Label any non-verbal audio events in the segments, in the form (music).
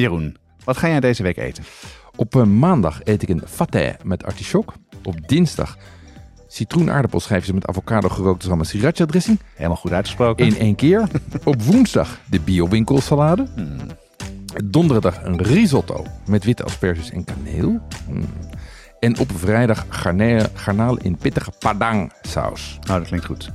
Jeroen, wat ga jij deze week eten? Op eh, maandag eet ik een fateh met artichok. Op dinsdag citroenaardappelschijfjes met avocado gerookte en sriracha dressing. Helemaal goed uitgesproken. In één keer. (laughs) Op woensdag de biowinkelsalade. Hmm. Donderdag een risotto met witte asperges en kaneel. Mm. En op vrijdag garnalen in pittige padang saus. Nou, dat klinkt goed.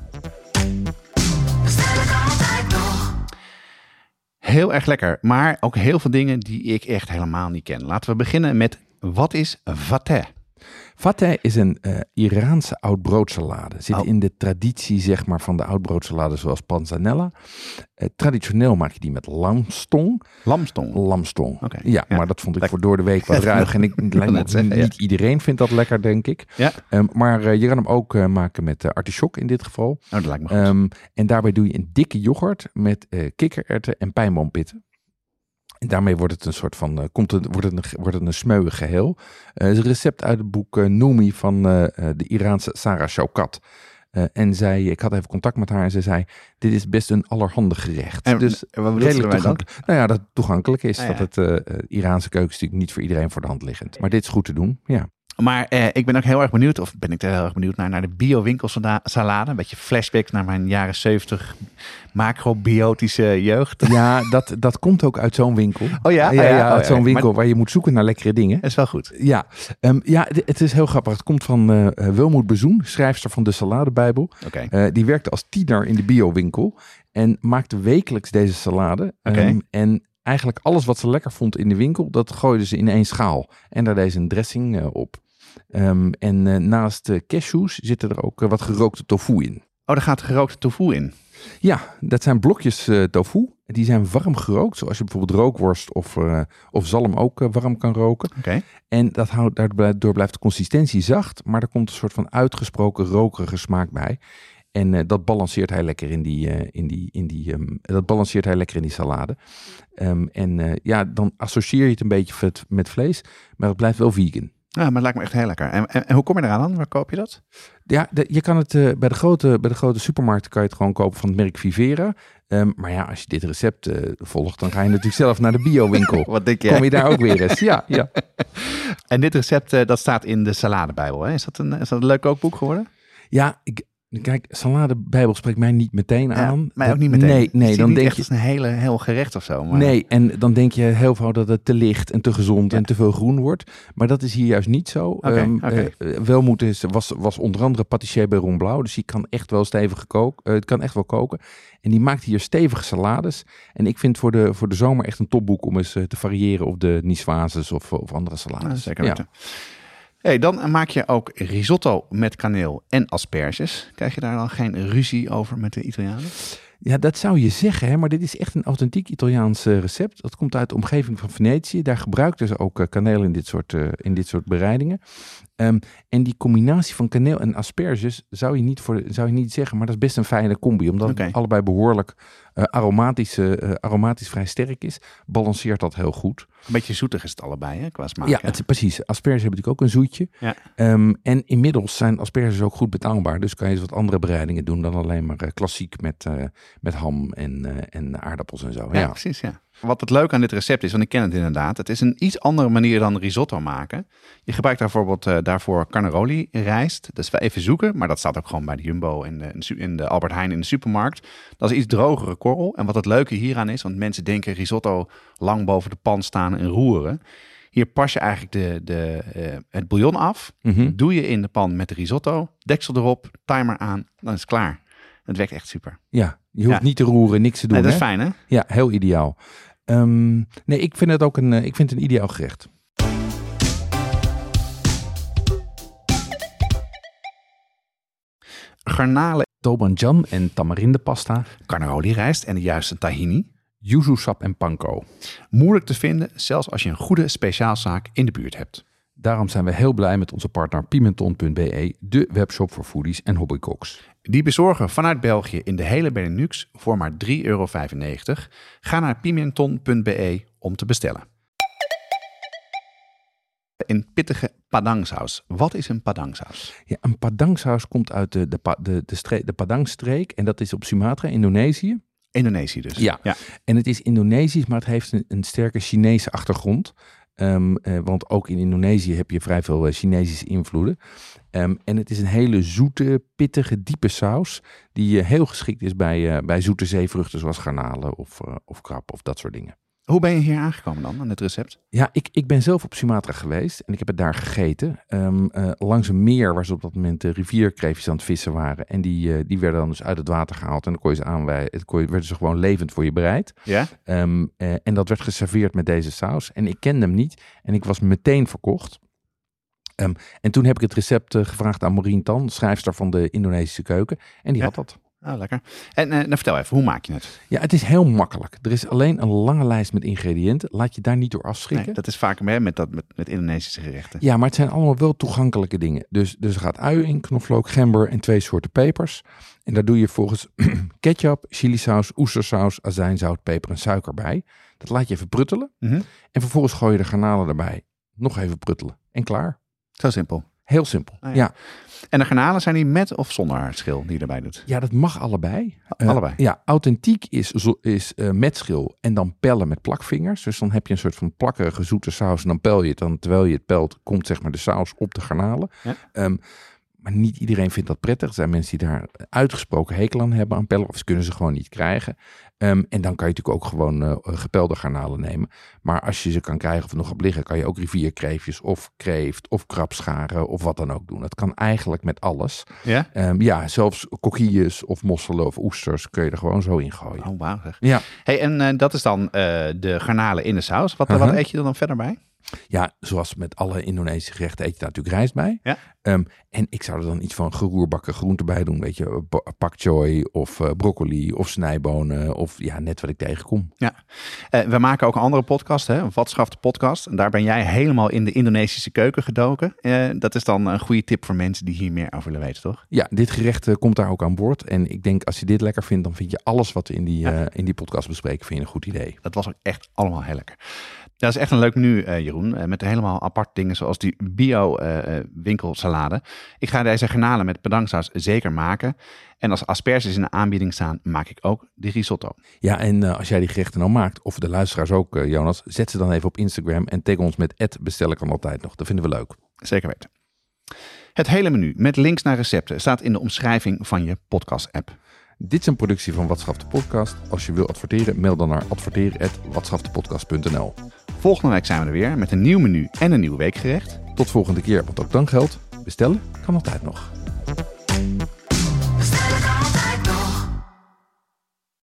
Heel erg lekker, maar ook heel veel dingen die ik echt helemaal niet ken. Laten we beginnen met wat is vateh? Fateh is een eh, Iraanse oudbroodsalade. Zit Oh. in de traditie zeg maar, van de oudbroodsalade zoals panzanella. Eh, traditioneel maak je die met lamstong. Lamstong. Lamstong. Ja, ja. maar dat vond ik Lekker. voor door de week wat (laughs) ruig. En ik ja. niet iedereen vindt dat lekker, denk ik. Ja, Ehm, maar eh, je kan hem ook maken met eh, artichok in dit geval. oh, dat lijkt me goed. Ehm, en daarbij doe je een dikke yoghurt met kikkererwten en pijnboompitten. En daarmee wordt het een soort van, eh, komt het, wordt, het een, wordt het een smeuig geheel. Eh, het is een recept uit het boek Noumi van de Iraanse Sarah Shaukat. En zij, ik had even contact met haar en ze zei, dit is best een allerhande gerecht. en dus wat dan? toegankelijk. Nou ja, dat het toegankelijk is. Ah, dat het Iraanse keuken is natuurlijk niet voor iedereen voor de hand liggend. Maar dit is goed te doen, ja. Maar eh, ik ben ook heel erg benieuwd, of ben ik er heel erg benieuwd naar, naar de bio-winkelsalade. Een beetje flashback naar mijn jaren 70 macrobiotische jeugd. (laughs) Ja, dat, dat komt ook uit zo'n winkel. Oh ja? ja, ja, ja. Oh, uit zo'n winkel Maar- waar je moet zoeken naar lekkere dingen. Dat is wel goed. Ja, ehm, ja het is heel grappig. Het komt van eh eh, Wilmoed Bezoen, schrijfster van de Saladebijbel. Oké. Eh, die werkte als tiener in de biowinkel en maakte wekelijks deze salade. Oké. Ehm, en eigenlijk alles wat ze lekker vond in de winkel, dat gooide ze in één schaal. En daar deed ze een dressing eh, op. Ehm, en eh, naast de cashews zitten er ook eh, wat gerookte tofu in. Oh, daar gaat gerookte tofu in. Ja, dat zijn blokjes eh, tofu. Die zijn warm gerookt, zoals je bijvoorbeeld rookworst of, eh, of zalm ook eh, warm kan roken. Oké. En dat houdt, daardoor blijft de consistentie zacht, maar er komt een soort van uitgesproken rokerige smaak bij. En eh, dat balanceert hij lekker in die, eh, in die, in die, ehm, dat balanceert hij lekker in die salade. Ehm, en eh, ja, dan associeer je het een beetje met, met vlees, maar het blijft wel vegan. Ja, maar het lijkt me echt heel lekker. En, en, en hoe kom je eraan dan? Waar koop je dat? Ja, de- je kan het bij, de grote, bij de grote supermarkten kan je het gewoon kopen van het merk Vivera. Ehm, maar ja, als je dit recept volgt, dan ga je natuurlijk zelf naar de biowinkel. (laughs) Wat denk Kom je daar ook weer eens? Ja, ja. (laughs) En dit recept, dat staat in de saladebijbel. Hè? Is, dat een, is dat een leuk kookboek geworden? Ja, ik, kijk, salade-bijbel spreekt mij niet meteen Ja, aan. mij ook niet meteen. Nee, nee dan niet denk echt je... als een hele, heel gerecht of zo. Maar... Nee, en dan denk je heel veel dat het te licht en te gezond Ja. en te veel groen wordt. Maar dat is hier juist niet zo. Eh, eh, Welmoed is, was, was onder andere patissier bij Ron Blauw. Dus die kan echt wel stevig koken. het kan echt wel koken. En die maakt hier stevige salades. En ik vind voor de, voor de zomer echt een topboek om eens eh, te variëren op de niçoises of, of andere salades. Zeker Ja. Hey, dan maak je ook risotto met kaneel en asperges. Krijg je daar dan geen ruzie over met de Italianen? Ja, dat zou je zeggen, hè? maar dit is echt een authentiek Italiaans eh, recept. Dat komt uit de omgeving van Venetië. Daar gebruikten ze ook eh, kaneel in dit soort, eh, in dit soort bereidingen. Ehm, en die combinatie van kaneel en asperges zou je niet, voor, zou je niet zeggen, maar dat is best een fijne combi. Omdat het allebei behoorlijk eh, aromatisch, eh, eh, aromatisch vrij sterk is, balanceert dat heel goed. Een beetje zoetig is het allebei, hè, qua smaak. ja, het, precies. Asperges hebben natuurlijk ook een zoetje. Ja. Ehm, en inmiddels zijn asperges ook goed betaalbaar. Dus kan je eens wat andere bereidingen doen dan alleen maar klassiek met, met ham en, en aardappels en zo. Ja, Ja, precies. Ja. Wat het leuke aan dit recept is, want ik ken het inderdaad, het is een iets andere manier dan risotto maken. Je gebruikt bijvoorbeeld eh, daarvoor carnaroli rijst. Dat is wel even zoeken, maar dat staat ook gewoon bij de Jumbo en de, in de su- in de Albert Heijn in de supermarkt. Dat is iets drogere korrel. En wat het leuke hieraan is, want mensen denken risotto lang boven de pan staan en roeren. Hier pas je eigenlijk de, de, eh, het bouillon af, Mhm. doe je in de pan met de risotto, deksel erop, timer aan, dan is het klaar. Het werkt echt super. ja je hoeft Ja. niet te roeren, niks te doen. Nee, dat is hè? fijn hè? Ja, heel ideaal. Ehm, nee, ik vind het ook een, eh, ik vind het een ideaal gerecht. Garnalen, Tobanjan en tamarindepasta, carnaroli rijst en de juiste tahini. yuzu sap en panko. Moeilijk te vinden, zelfs als je een goede speciaalzaak in de buurt hebt. Daarom zijn we heel blij met onze partner Pimenton.be, de webshop voor foodies en hobbycooks. Die bezorgen vanuit België in de hele Benelux voor maar 3,95 euro. Ga naar pimenton.be om te bestellen. Een pittige padangsaus. Wat is een padangsaus? Ja, een padangsaus komt uit de, de, de, de, de Padang-streek en dat is op Sumatra, Indonesië. Indonesië dus. Ja. ja. En het is Indonesisch, maar het heeft een, een sterke Chinese achtergrond. Ehm, eh, want ook in Indonesië heb je vrij veel eh, Chinesische invloeden. Ehm, en het is een hele zoete, pittige, diepe saus. Die eh, heel geschikt is bij, bij zoete zeevruchten zoals garnalen of, of krab of dat soort dingen. Hoe ben je hier aangekomen dan, aan dit recept? Ja, ik, ik ben zelf op Sumatra geweest en ik heb het daar gegeten. Ehm, eh, langs een meer waar ze op dat moment uh, rivierkreefjes aan het vissen waren. En die, eh, die werden dan dus uit het water gehaald en dan kon je ze aanwijzen. kon je, werden ze gewoon levend voor je bereid. Ja? Ehm, eh, en dat werd geserveerd met deze saus. En ik kende hem niet en ik was meteen verkocht. Ehm, en toen heb ik het recept eh, gevraagd aan Maureen Tan, schrijfster van de Indonesische keuken. En die Ja. had dat. Oh, lekker. En eh, nou, vertel even, hoe maak je het? Ja, het is heel makkelijk. Er is alleen een lange lijst met ingrediënten. Laat je daar niet door Nee, afschrikken. dat is vaak meer met, dat, met, met Indonesische gerechten. Ja, maar het zijn allemaal wel toegankelijke dingen. Dus, dus er gaat ui in, knoflook, gember en twee soorten pepers. En daar doe je volgens (clears throat) ketchup, chilisaus, oestersaus, azijnzout, peper en suiker bij. Dat laat je even pruttelen. Mhm. En vervolgens gooi je de garnalen erbij. Nog even pruttelen. En klaar. Zo simpel. Heel simpel. Ah, ja. ja. En de garnalen zijn die met of zonder schil die je erbij doet? Ja, dat mag allebei. Eh, Allebei? Ja, authentiek is, zo- is eh, met schil en dan pellen met plakvingers. Dus dan heb je een soort van plakkerige zoete saus en dan pel je het. Dan, terwijl je het pelt, komt zeg maar de saus op de garnalen. Ja. Ehm, maar niet iedereen vindt dat prettig. Er zijn mensen die daar uitgesproken hekel aan hebben aan pellen. Of ze kunnen ze gewoon niet krijgen. Ehm, en dan kan je natuurlijk ook gewoon eh, gepelde garnalen nemen. Maar als je ze kan krijgen of nog op liggen, kan je ook rivierkreefjes of kreeft of krabscharen of wat dan ook doen. Dat kan eigenlijk met alles. Ja? Ehm, ja, zelfs kokkies of mosselen of oesters kun je er gewoon zo in gooien. Oh, wauw. Ja, Hey, en eh, dat is dan eh, de garnalen in de saus. Wat, wat Aha. eet je er dan verder bij? ja, zoals met alle Indonesische gerechten eet je daar natuurlijk rijst bij. Ja. Ehm, en ik zou er dan iets van geroerbakken groenten bij doen. Weet je, pak choy of eh, broccoli of snijbonen of ja, net wat ik tegenkom. Eh, we maken ook een andere podcast, hè? een Watschaft podcast. En daar ben jij helemaal in de Indonesische keuken gedoken. Eh, dat is dan een goede tip voor mensen die hier meer over willen weten, toch? Ja, dit gerecht komt daar ook aan boord. En ik denk als je dit lekker vindt, dan vind je alles wat we in die, Ja. in die podcast bespreken, vind je een goed idee. Dat was ook echt allemaal heel lekker. Dat is echt een leuk eh, Jeroen. met helemaal apart dingen zoals die ik ga deze garnalen met pedangsaus zeker maken. En als asperges in de aanbieding staan, maak ik ook de risotto. Ja, en eh, als jij die gerechten nou maakt, of de luisteraars ook, eh, Jonas, zet ze dan even op Instagram en tag ons met bestel ik kan altijd nog. Dat vinden we leuk. Zeker weten. Het hele menu met links naar recepten staat in de omschrijving van je podcast-app. Dit is een productie van Watschaf de Podcast. Als je wil adverteren, mail dan naar adverteren.watschaftepodcast.nl. Volgende week zijn we er weer met een nieuw menu en een nieuw weekgerecht. Tot volgende keer, want ook dan geldt, bestellen kan altijd nog.